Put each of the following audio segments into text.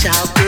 tchau.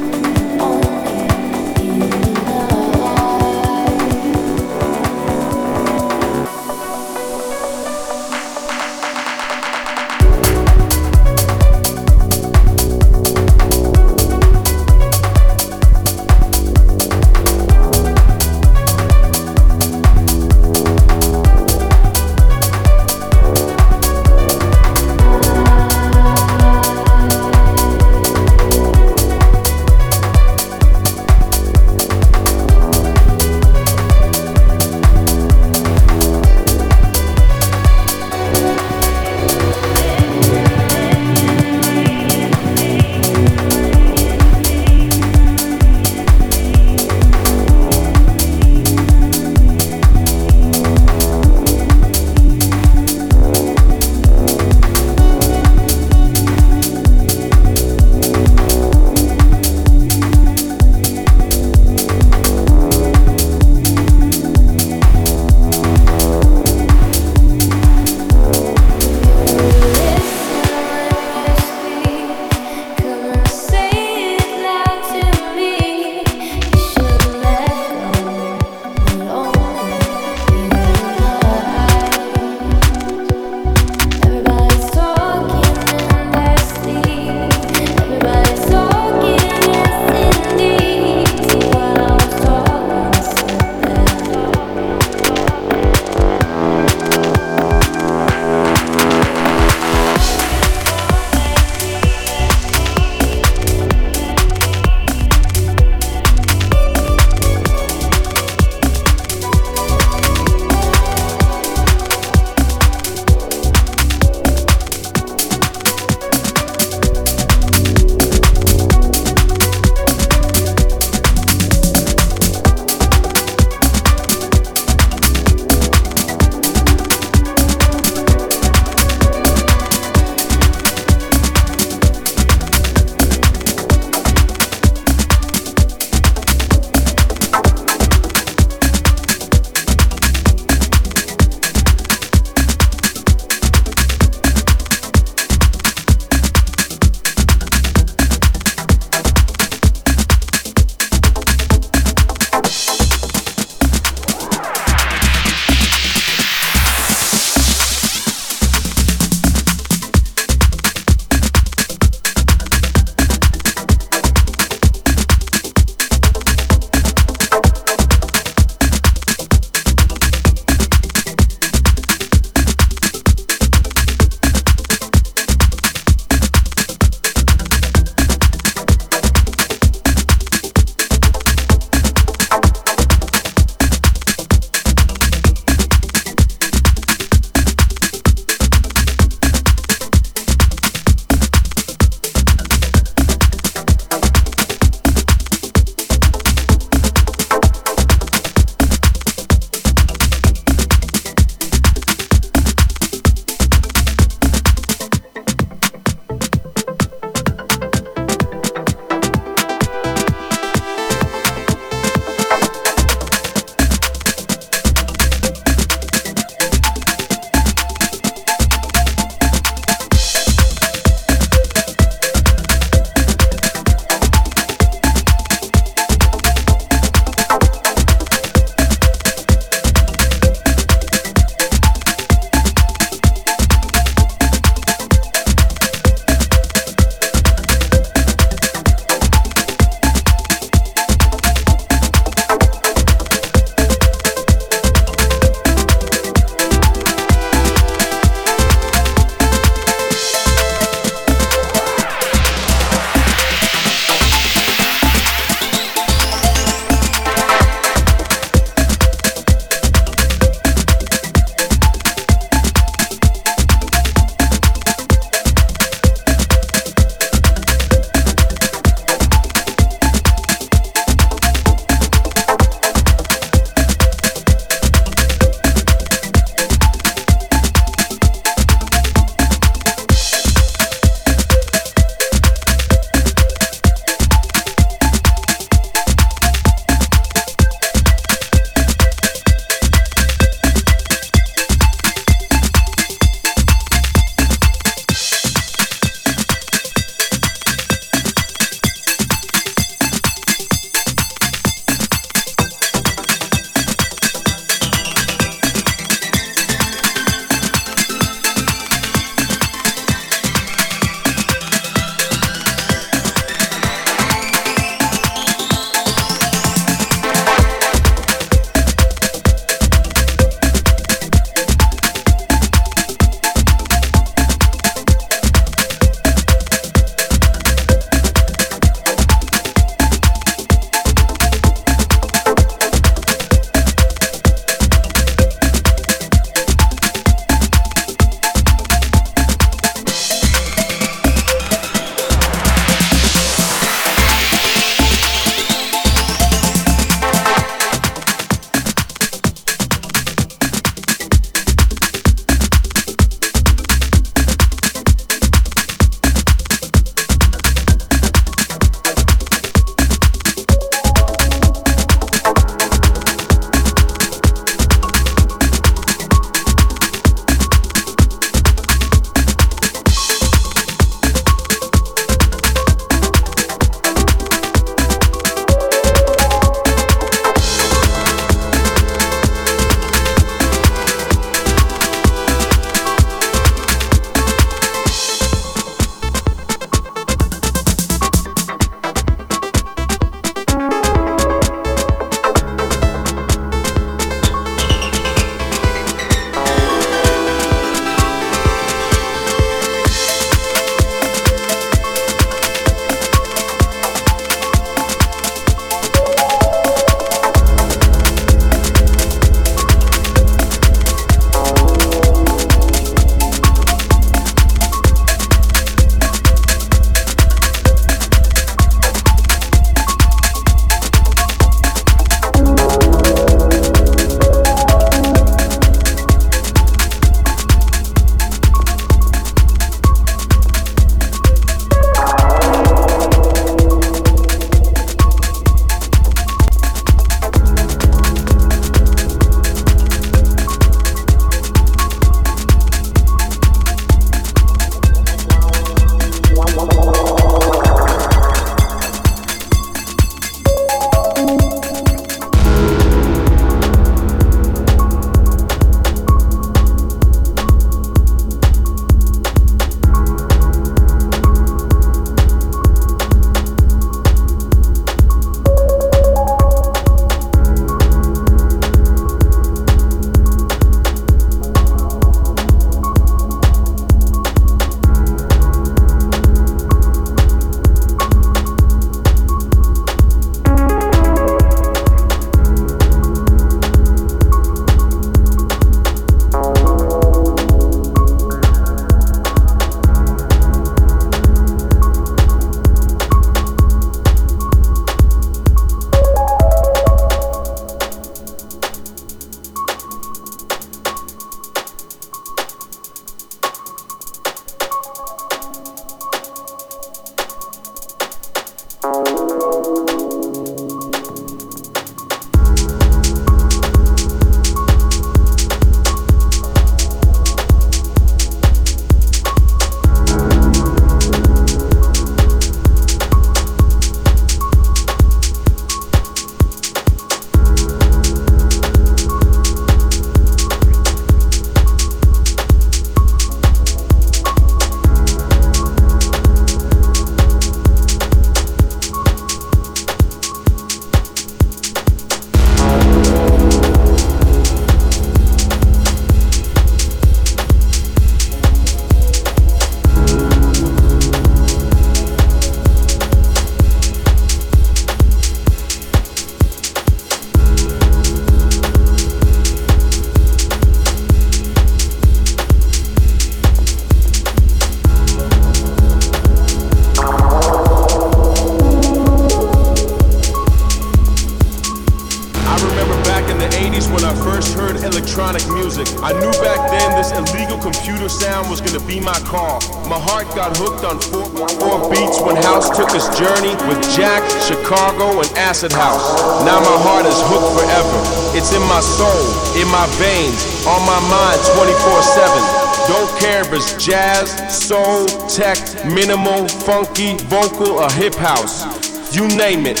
Soul, tech, minimal, funky, vocal, or hip house. You name it.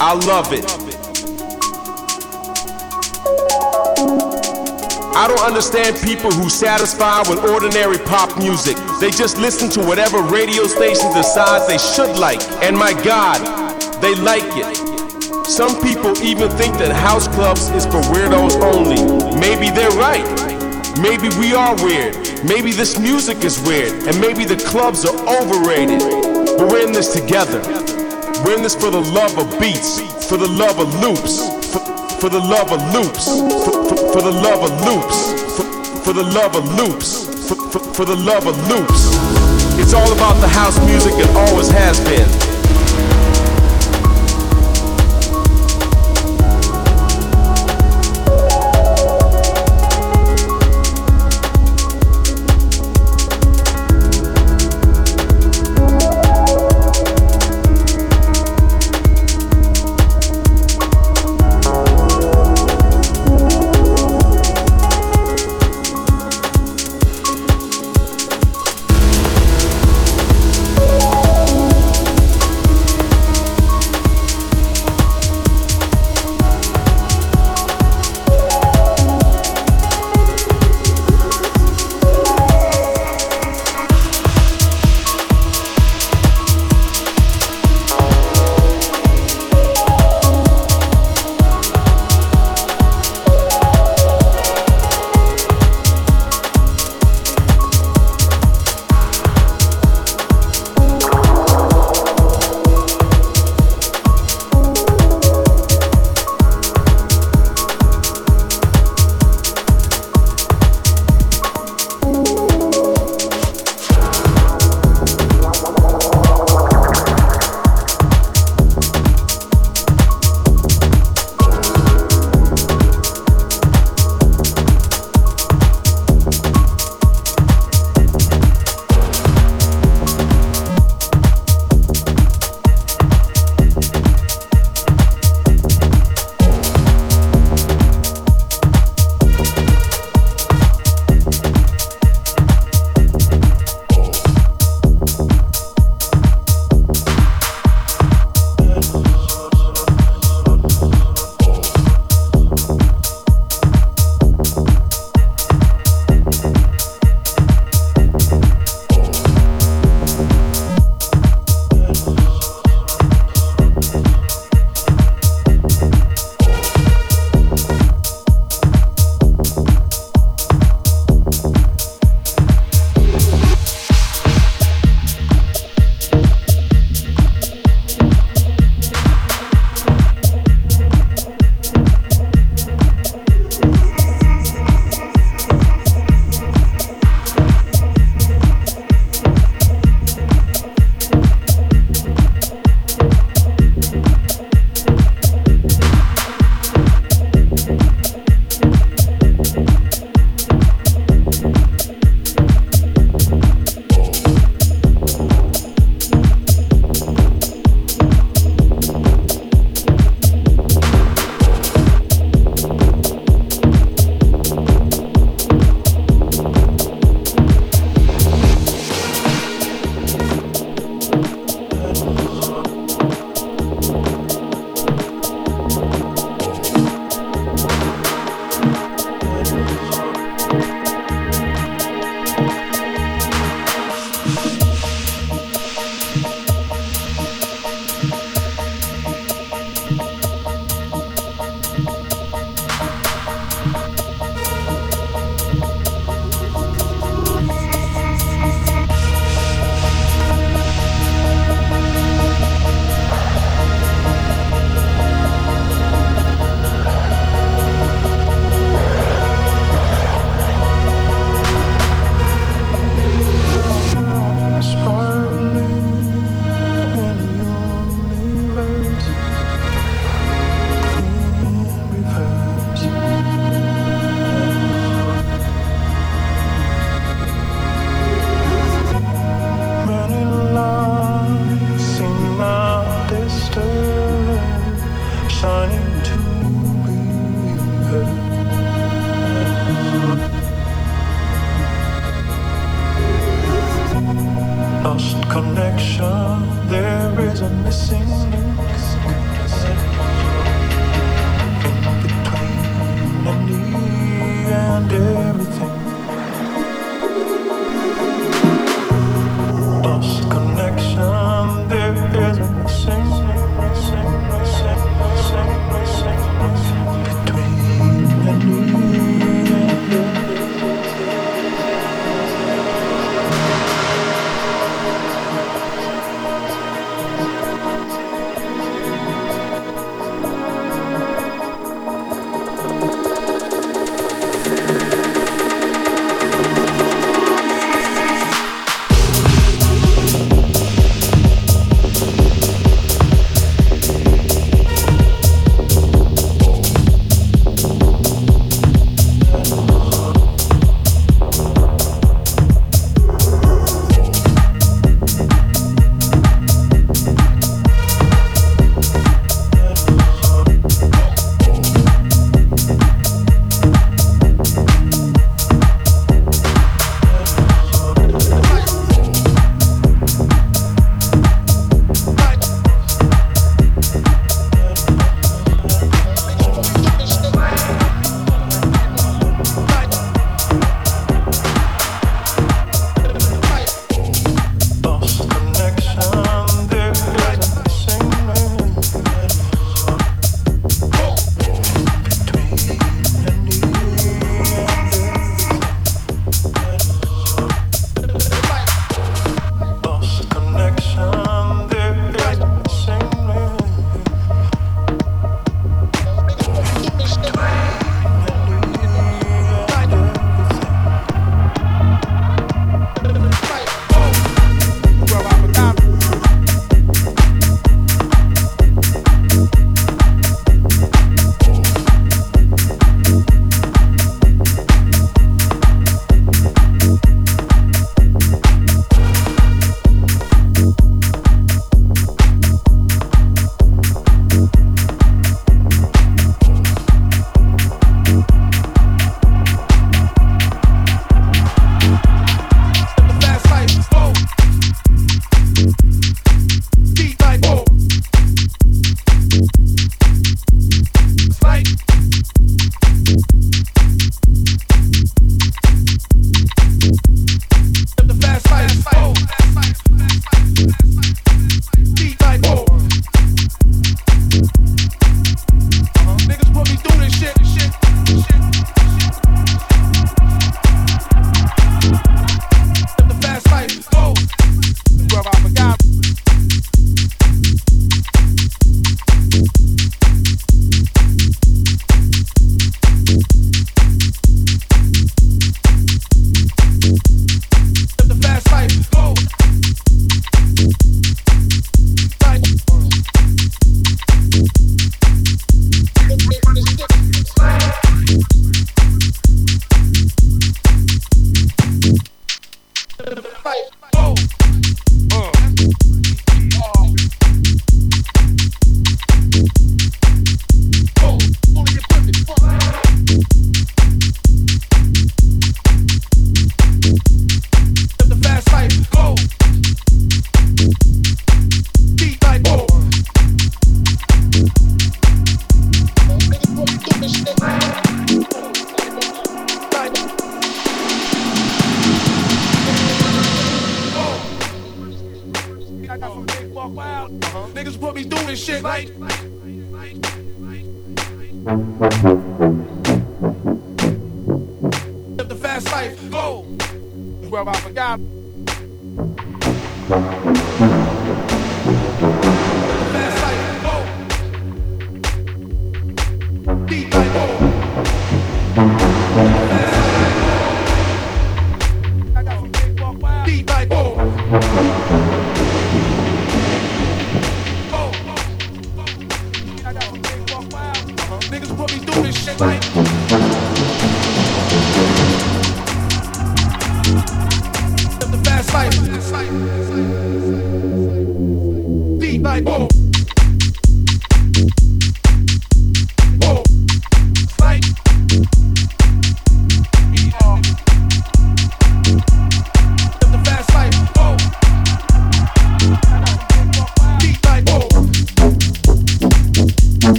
I love it. I don't understand people who satisfy with ordinary pop music. They just listen to whatever radio station decides they should like. And my God, they like it. Some people even think that house clubs is for weirdos only. Maybe they're right. Maybe we are weird. Maybe this music is weird. And maybe the clubs are overrated. But we're in this together. We're in this for the love of beats, for the love of loops, for, for the love of loops, for, for, for the love of loops, for, the love of loops, for, the love of loops. It's all about the house music and always has been.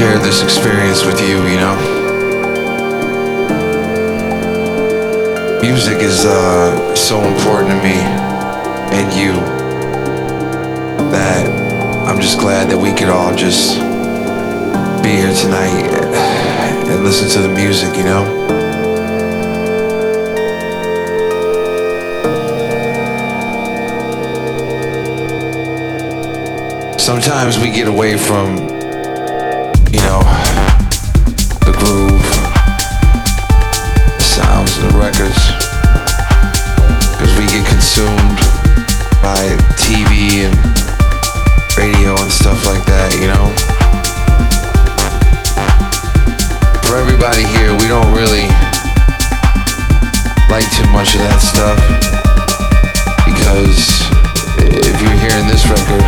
Share this experience with you, you know? Music is uh, so important to me and you that I'm just glad that we could all just be here tonight and listen to the music, you know? Sometimes we get away from, you know, the groove, the sounds the records, because we get consumed by TV and radio and stuff like that, you know? For everybody here, we don't really like too much of that stuff because if you're hearing this record,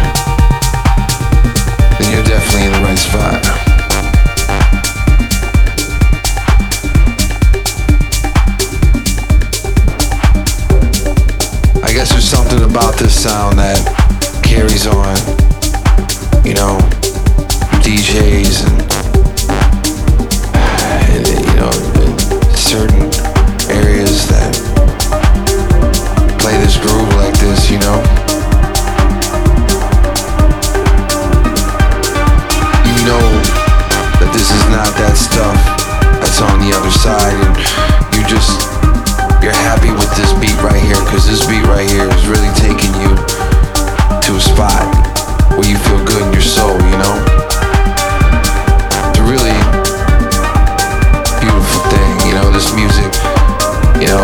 then you're definitely in the right spot. There's something about this sound that carries on, you know, DJs and, and you know, certain areas that play this groove like this, you know. Spot where you feel good in your soul, you know? It's a really beautiful thing, you know, this music, you know,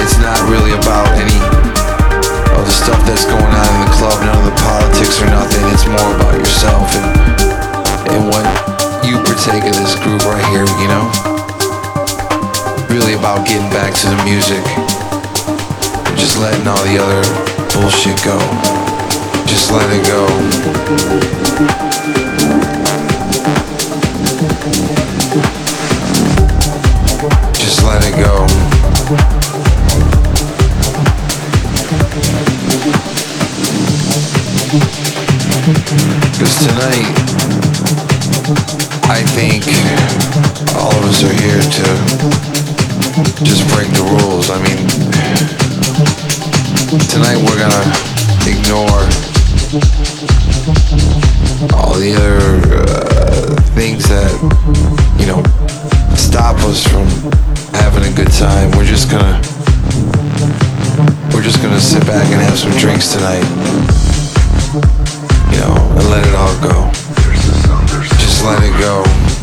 it's not really about any of the stuff that's going on in the club, none of the politics or nothing. It's more about yourself and and what you partake of this groove right here, you know? Really about getting back to the music just letting all the other bullshit go. Just let it go. Just let it go. Because tonight, I think all of us are here to just break the rules. I mean, tonight we're gonna ignore all the other uh, things that, you know, stop us from having a good time. We're just gonna, we're just gonna sit back and have some drinks tonight you know, and let it all go. Just let it go.